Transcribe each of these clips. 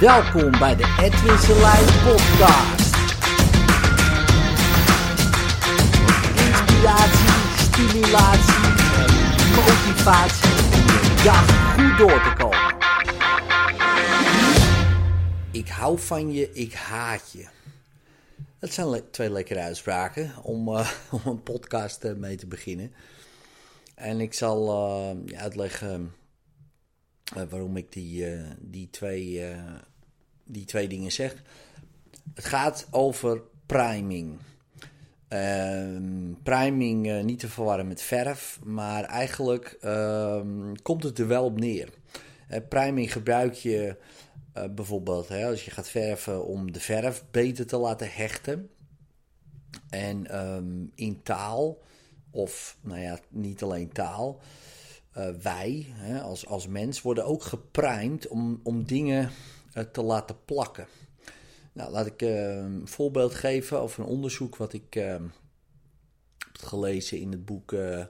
Welkom bij de Edwin Selijn podcast. Inspiratie, stimulatie en motivatie je dag goed door te komen. Ik hou van je, ik haat je. Dat zijn twee lekkere uitspraken om, eh, om een podcast eh, mee te beginnen. En ik zal eh, uitleggen waarom ik die, die, twee, die twee dingen zeg. Het gaat over priming. Ehm, priming eh, niet te verwarren met verf, maar eigenlijk ehm, komt het er wel op neer. Priming gebruik je eh, bijvoorbeeld hè, als je gaat verven om de verf beter te laten hechten. En ehm, in taal, of nou ja, niet alleen taal, eh, wij hè, als, als mens worden ook geprimed om, om dingen te laten plakken. Nou, laat ik eh, een voorbeeld geven over een onderzoek wat ik eh, heb gelezen in het boek eh,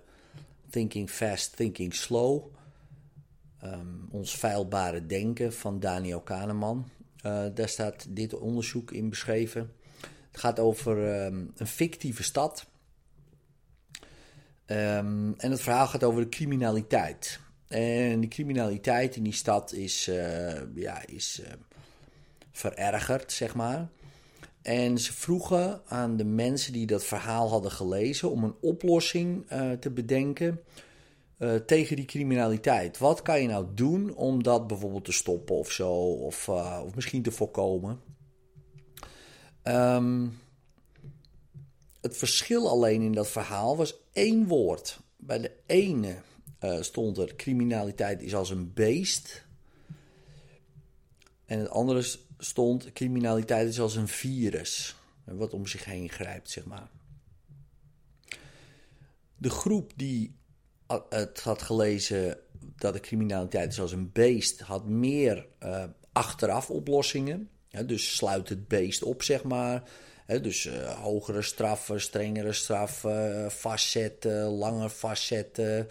Thinking Fast, Thinking Slow. Ehm, ons feilbare denken van Daniel Kahneman. Eh, daar staat dit onderzoek in beschreven. Het gaat over ehm, een fictieve stad. Ehm, en het verhaal gaat over de criminaliteit. En de criminaliteit in die stad is, eh, ja, is eh, verergerd, zeg maar. En ze vroegen aan de mensen die dat verhaal hadden gelezen om een oplossing eh, te bedenken tegen die criminaliteit. Wat kan je nou doen om dat bijvoorbeeld te stoppen of zo, of, of misschien te voorkomen? Ehm, het verschil alleen in dat verhaal was één woord. Bij de ene eh, stond er criminaliteit is als een beest. En het andere stond criminaliteit is als een virus. Wat om zich heen grijpt, zeg maar. De groep die het had gelezen dat de criminaliteit is als een beest, had meer uh, achteraf oplossingen. Ja, dus sluit het beest op, zeg maar. Dus uh, hogere straffen, strengere straffen, vastzetten, langer vastzetten.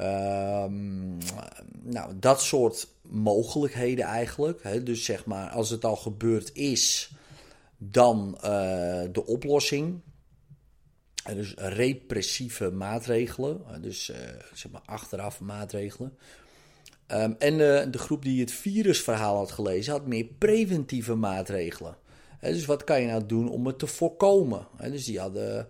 Um, nou, dat soort mogelijkheden eigenlijk. Dus zeg maar, als het al gebeurd is, dan uh, de oplossing. Dus repressieve maatregelen, dus zeg maar achteraf maatregelen. Um, en de groep die het virusverhaal had gelezen, had meer preventieve maatregelen. Dus wat kan je nou doen om het te voorkomen? Dus die hadden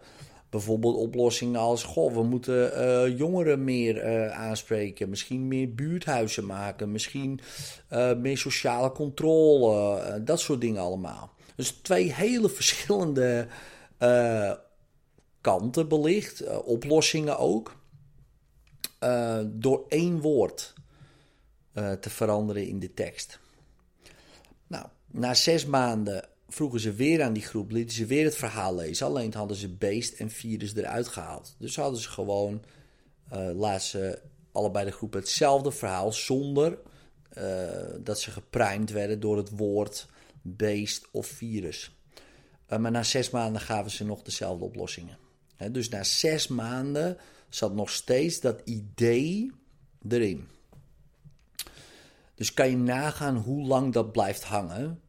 bijvoorbeeld oplossingen als: goh, we moeten uh, jongeren meer aanspreken, misschien meer buurthuizen maken, misschien meer sociale controle, dat soort dingen allemaal. Dus twee hele verschillende kanten belicht, oplossingen ook, door één woord te veranderen in de tekst. Nou, na zes maanden vroegen ze weer aan die groep, lieten ze weer het verhaal lezen. Alleen hadden ze beest en virus eruit gehaald. Dus hadden ze gewoon, uh, laat ze allebei de groepen hetzelfde verhaal, zonder dat ze geprimed werden door het woord beest of virus. Maar na zes maanden gaven ze nog dezelfde oplossingen. Dus na zes maanden zat nog steeds dat idee erin. Dus kan je nagaan hoe lang dat blijft hangen.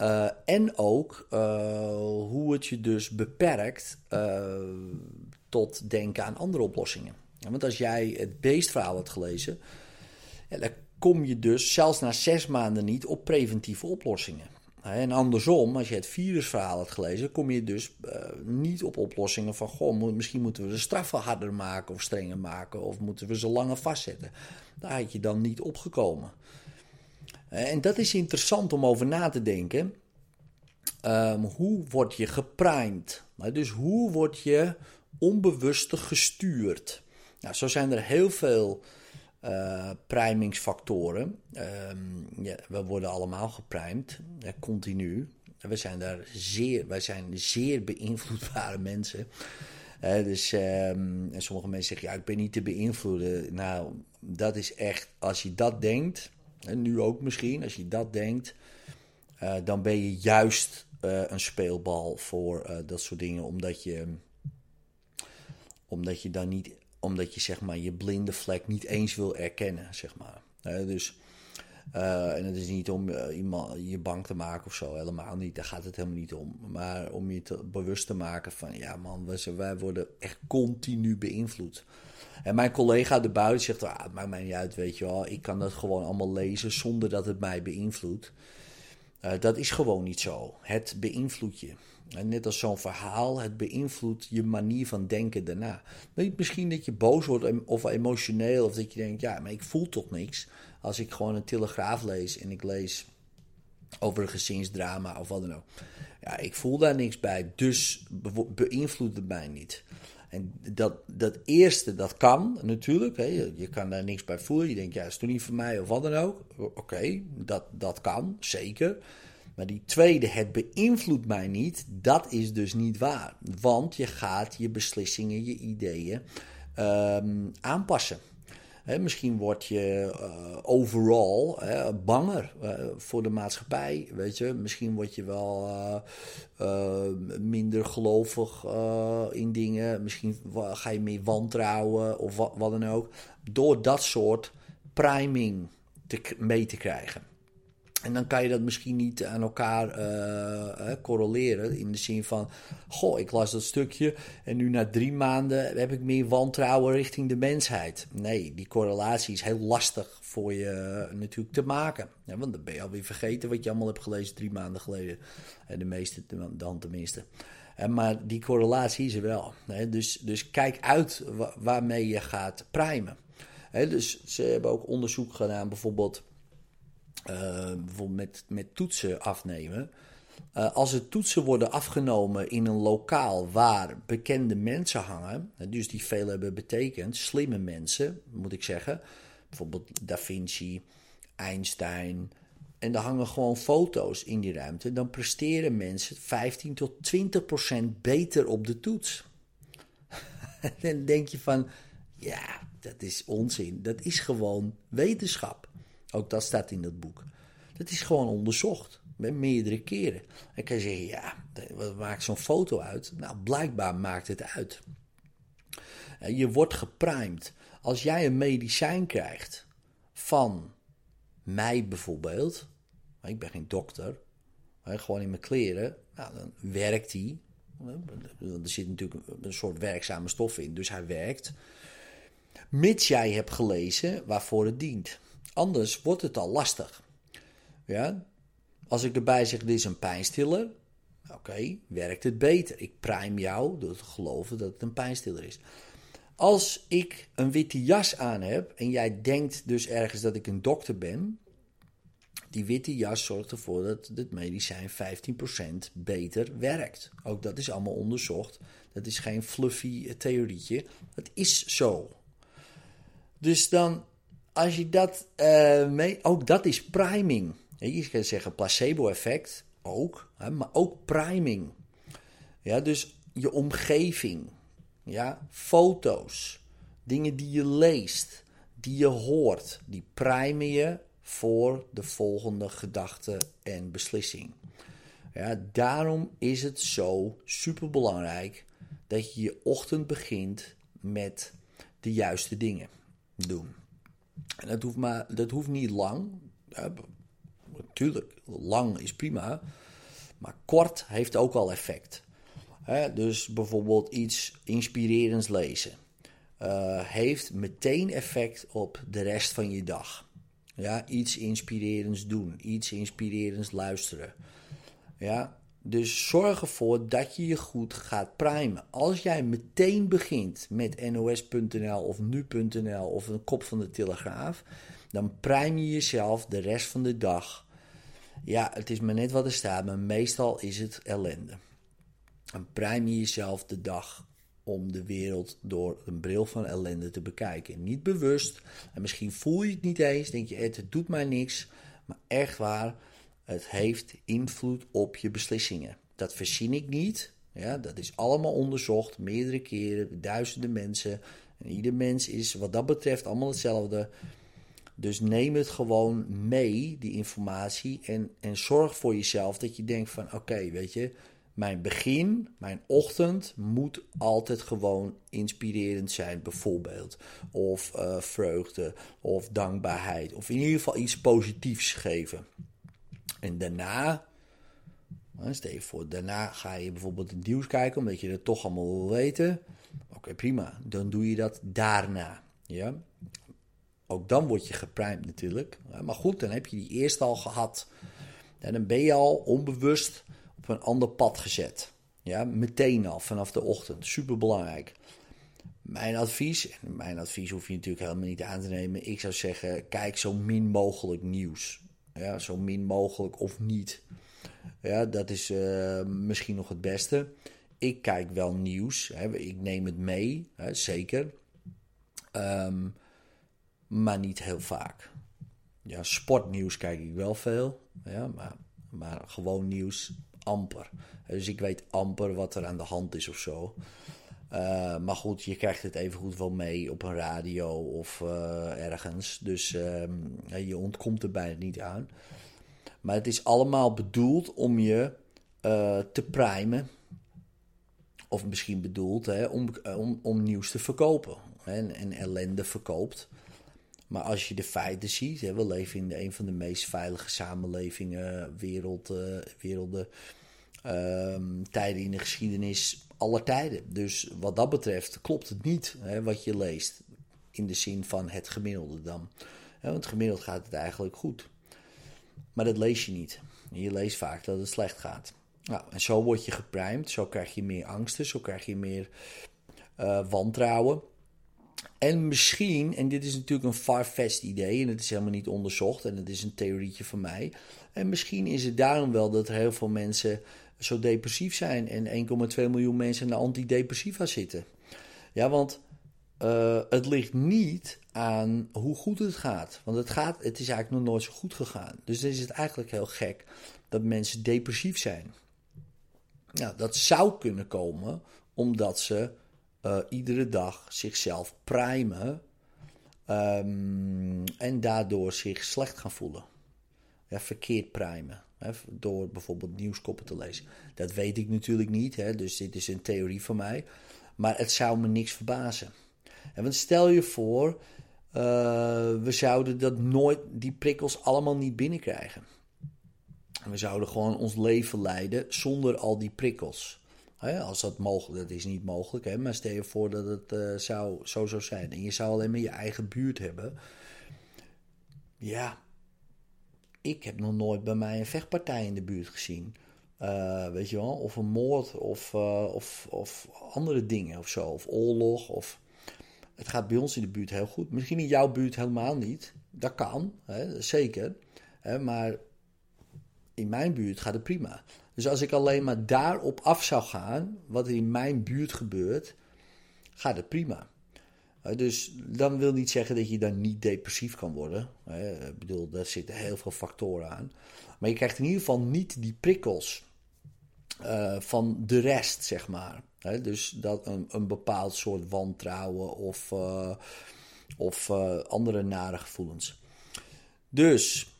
Uh, en ook uh, hoe het je dus beperkt uh, tot denken aan andere oplossingen. Want als jij het beestverhaal had gelezen, dan kom je dus zelfs na zes maanden niet op preventieve oplossingen. En andersom, als je het virusverhaal had gelezen, kom je dus niet op oplossingen van: goh, misschien moeten we de straffen harder maken of strenger maken, of moeten we ze langer vastzetten. Daar had je dan niet opgekomen. En dat is interessant om over na te denken. Um, hoe word je geprimed? Dus hoe word je onbewustig gestuurd? Nou, zo zijn er heel veel uh, primingsfactoren. Um, ja, we worden allemaal geprimed, continu. We zijn daar zeer, wij zijn zeer beïnvloedbare mensen. Dus um, en sommige mensen zeggen, ja, ik ben niet te beïnvloeden. Nou, dat is echt, als je dat denkt, en nu ook misschien, als je dat denkt, uh, dan ben je juist uh, een speelbal voor dat soort dingen, omdat je, omdat je dan niet, omdat je zeg maar je blinde vlek niet eens wil erkennen, zeg maar. dus en het is niet om iemand je bang te maken of zo, helemaal niet. Daar gaat het helemaal niet om. Maar om je te, bewust te maken van, ja man, wij, wij worden echt continu beïnvloed. En mijn collega de buiten zegt, ah, het maakt mij niet uit, weet je wel. Ik kan dat gewoon allemaal lezen zonder dat het mij beïnvloedt. Dat is gewoon niet zo. Het beïnvloedt je. En net als zo'n verhaal, het beïnvloedt je manier van denken daarna. Misschien dat je boos wordt of emotioneel, of dat je denkt, ja, maar ik voel toch niks. Als ik gewoon een telegraaf lees en ik lees over een gezinsdrama of wat dan ook. Ja, ik voel daar niks bij, dus beïnvloedt het mij niet. En dat, dat eerste, dat kan natuurlijk. Hè. Je, kan daar niks bij voelen. Je denkt, ja, is toch niet voor mij of wat dan ook. Oké, dat, dat kan, zeker. Maar die tweede, het beïnvloedt mij niet, dat is dus niet waar. Want je gaat je beslissingen, je ideeën um, aanpassen. Misschien word je uh, overal banger uh, voor de maatschappij. Weet je? Misschien word je wel uh, minder gelovig in dingen. Misschien ga je meer wantrouwen of wat, wat dan ook. Door dat soort priming te, mee te krijgen. En dan kan je dat misschien niet aan elkaar uh, correleren. In de zin van: Goh, ik las dat stukje. En nu na drie maanden heb ik meer wantrouwen richting de mensheid. Nee, die correlatie is heel lastig voor je eh, natuurlijk te maken. Ja, want dan ben je alweer vergeten wat je allemaal hebt gelezen drie maanden geleden. De meeste, dan tenminste. Maar die correlatie is er wel. Dus, dus kijk uit waarmee je gaat primen. Dus ze hebben ook onderzoek gedaan, bijvoorbeeld bijvoorbeeld met, met toetsen afnemen. Uh, als er toetsen worden afgenomen in een lokaal waar bekende mensen hangen, dus die veel hebben betekend, slimme mensen moet ik zeggen, bijvoorbeeld Da Vinci, Einstein, en er hangen gewoon foto's in die ruimte, dan presteren mensen 15 tot 20 procent beter op de toets. dan denk je van, ja, dat is onzin. Dat is gewoon wetenschap. Ook dat staat in dat boek. Dat is gewoon onderzocht. Met meerdere keren. En kan je zeggen, ja, wat maakt zo'n foto uit? Nou, blijkbaar maakt het uit. Je wordt geprimed. Als jij een medicijn krijgt van mij bijvoorbeeld. Ik ben geen dokter. Gewoon in mijn kleren. Nou, dan werkt hij. Er zit natuurlijk een soort werkzame stof in. Dus hij werkt. Mits jij hebt gelezen waarvoor het dient. Anders wordt het al lastig. Ja? Als ik erbij zeg, dit is een pijnstiller. Oké, werkt het beter. Ik prime jou door te geloven dat het een pijnstiller is. Als ik een witte jas aan heb en jij denkt dus ergens dat ik een dokter ben, die witte jas zorgt ervoor dat het medicijn 15% beter werkt. Ook dat is allemaal onderzocht. Dat is geen fluffy theorietje. Dat is zo. Dus dan als je dat uh, mee, ook dat is priming. Je kan zeggen placebo-effect ook, hè, maar ook priming. Ja, dus je omgeving, ja, foto's, dingen die je leest, die je hoort, die primen je voor de volgende gedachte en beslissing. Ja, daarom is het zo super belangrijk dat je je ochtend begint met de juiste dingen doen. En dat hoeft, maar, dat hoeft niet lang. Natuurlijk, lang is prima. Maar kort heeft ook al effect. dus bijvoorbeeld iets inspirerends lezen. Uh, heeft meteen effect op de rest van je dag. Ja, iets inspirerends doen, iets inspirerends luisteren. Ja, dus zorg ervoor dat je je goed gaat primen. Als jij meteen begint met nos.nl of nu.nl of een kop van de telegraaf, dan prime je jezelf de rest van de dag. Ja, het is maar net wat er staat, maar meestal is het ellende. Dan prime je jezelf de dag om de wereld door een bril van ellende te bekijken. Niet bewust, en misschien voel je het niet eens, denk je, het doet mij niks, maar echt waar het heeft invloed op je beslissingen. Dat verzin ik niet. Ja, dat is allemaal onderzocht, meerdere keren, duizenden mensen. En ieder mens is wat dat betreft allemaal hetzelfde. Dus neem het gewoon mee, die informatie. En, en zorg voor jezelf dat je denkt van oké, weet je, mijn begin, mijn ochtend moet altijd gewoon inspirerend zijn, bijvoorbeeld. Of uh, vreugde, of dankbaarheid, of in ieder geval iets positiefs geven. En daarna, stel je voor, daarna ga je bijvoorbeeld het nieuws kijken, omdat je het toch allemaal wil weten. Oké, prima. Dan doe je dat daarna. Ja? Ook dan word je geprimed natuurlijk. Maar goed, dan heb je die eerst al gehad. En dan ben je al onbewust op een ander pad gezet. Ja, meteen al vanaf de ochtend. Super belangrijk. Mijn advies, en mijn advies hoef je natuurlijk helemaal niet aan te nemen. Ik zou zeggen, kijk zo min mogelijk nieuws. Ja, zo min mogelijk of niet. Ja, dat is uh, misschien nog het beste. Ik kijk wel nieuws. Hè. Ik neem het mee, hè, zeker. Um, maar niet heel vaak. Ja, sportnieuws kijk ik wel veel. Ja, maar, maar gewoon nieuws amper. Dus ik weet amper wat er aan de hand is of zo. Uh, maar goed, je krijgt het even goed wel mee op een radio of uh, ergens. Dus uh, je ontkomt er bijna niet aan. Maar het is allemaal bedoeld om je uh, te primen. Of misschien bedoeld hè, om, om, om nieuws te verkopen. En, en ellende verkoopt. Maar als je de feiten ziet, hè, we leven in een van de meest veilige samenlevingen, wereld, werelden, tijden in de geschiedenis aller tijden. Dus wat dat betreft klopt het niet hè, wat je leest in de zin van het gemiddelde dan. Want gemiddeld gaat het eigenlijk goed. Maar dat lees je niet. Je leest vaak dat het slecht gaat. Nou, en zo word je geprimed, zo krijg je meer angsten, zo krijg je meer uh, wantrouwen. En misschien, en dit is natuurlijk een farfetched idee en het is helemaal niet onderzocht en het is een theorietje van mij. En misschien is het daarom wel dat er heel veel mensen zo depressief zijn en 1,2 miljoen mensen naar antidepressiva zitten. Ja, want uh, het ligt niet aan hoe goed het gaat. Want het, gaat, het is eigenlijk nog nooit zo goed gegaan. Dus dan is het eigenlijk heel gek dat mensen depressief zijn. Nou, dat zou kunnen komen omdat ze uh, iedere dag zichzelf primen um, en daardoor zich slecht gaan voelen. Ja, verkeerd primen. Hè, door bijvoorbeeld nieuwskoppen te lezen. Dat weet ik natuurlijk niet, hè, dus dit is een theorie van mij. Maar het zou me niks verbazen. En want stel je voor, uh, we zouden dat nooit, die prikkels allemaal niet binnenkrijgen. we zouden gewoon ons leven leiden zonder al die prikkels als dat mogelijk, dat is niet mogelijk, hè, maar stel je voor dat het uh, zou, zo zou zijn. En je zou alleen maar je eigen buurt hebben. Ja, ik heb nog nooit bij mij een vechtpartij in de buurt gezien. Uh, weet je wel, of een moord of, uh, of, of andere dingen of zo. Of oorlog. Of... Het gaat bij ons in de buurt heel goed. Misschien in jouw buurt helemaal niet. Dat kan, hè, zeker. Hè, maar in mijn buurt gaat het prima. Dus als ik alleen maar daarop af zou gaan, wat er in mijn buurt gebeurt, gaat het prima. Dus dan wil niet zeggen dat je dan niet depressief kan worden. Ik bedoel, daar zitten heel veel factoren aan. Maar je krijgt in ieder geval niet die prikkels uh, van de rest, zeg maar. Dus dat een, een bepaald soort wantrouwen of, of andere nare gevoelens. Dus,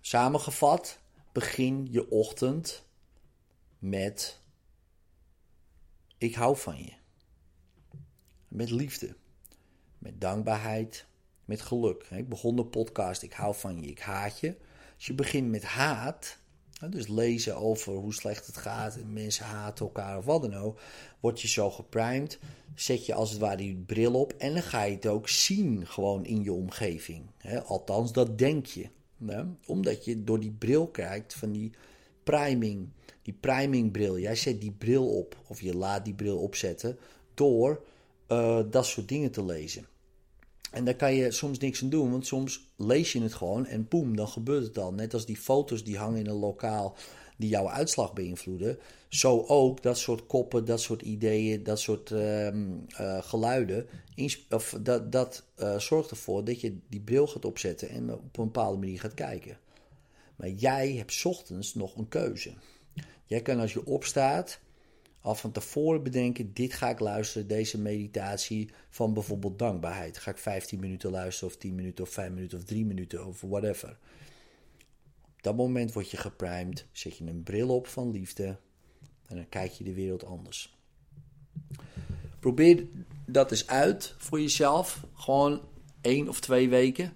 samengevat, begin je ochtend met: Ik hou van je. Met liefde, met dankbaarheid, met geluk. Ik begon de podcast: Ik hou van je, ik haat je. Als je begint met haat, dus lezen over hoe slecht het gaat en mensen haten elkaar of wat dan ook, word je zo geprimed, zet je als het ware die bril op en dan ga je het ook zien gewoon in je omgeving. Althans, dat denk je. Omdat je door die bril kijkt van die priming, die primingbril. Jij zet die bril op of je laat die bril opzetten door uh, dat soort dingen te lezen. En daar kan je soms niks aan doen, want soms lees je het gewoon en poem, dan gebeurt het al. Net als die foto's die hangen in een lokaal die jouw uitslag beïnvloeden. Zo ook dat soort koppen, dat soort ideeën, dat soort uh, uh, geluiden. Of dat dat uh, zorgt ervoor dat je die bril gaat opzetten en op een bepaalde manier gaat kijken. Maar jij hebt ochtends nog een keuze. Jij kan als je opstaat al van tevoren bedenken: dit ga ik luisteren, deze meditatie van bijvoorbeeld dankbaarheid. Ga ik 15 minuten luisteren, of 10 minuten, of 5 minuten, of 3 minuten, of whatever. Op dat moment word je geprimed, zet je een bril op van liefde, En dan kijk je de wereld anders. Probeer dat eens uit voor jezelf. Gewoon één of twee weken.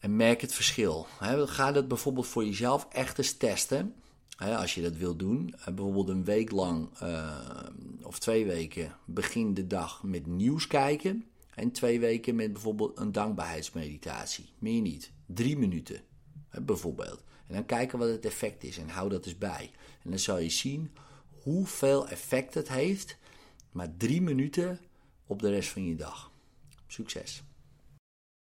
En merk het verschil. Ga dat bijvoorbeeld voor jezelf echt eens testen. Als je dat wil doen. Bijvoorbeeld een week lang eh, of twee weken begin de dag met nieuws kijken. En twee weken met bijvoorbeeld een dankbaarheidsmeditatie. Meer niet. Drie minuten bijvoorbeeld. En dan kijken wat het effect is en hou dat eens bij. En dan zal je zien hoeveel effect het heeft. Maar drie minuten op de rest van je dag. Succes!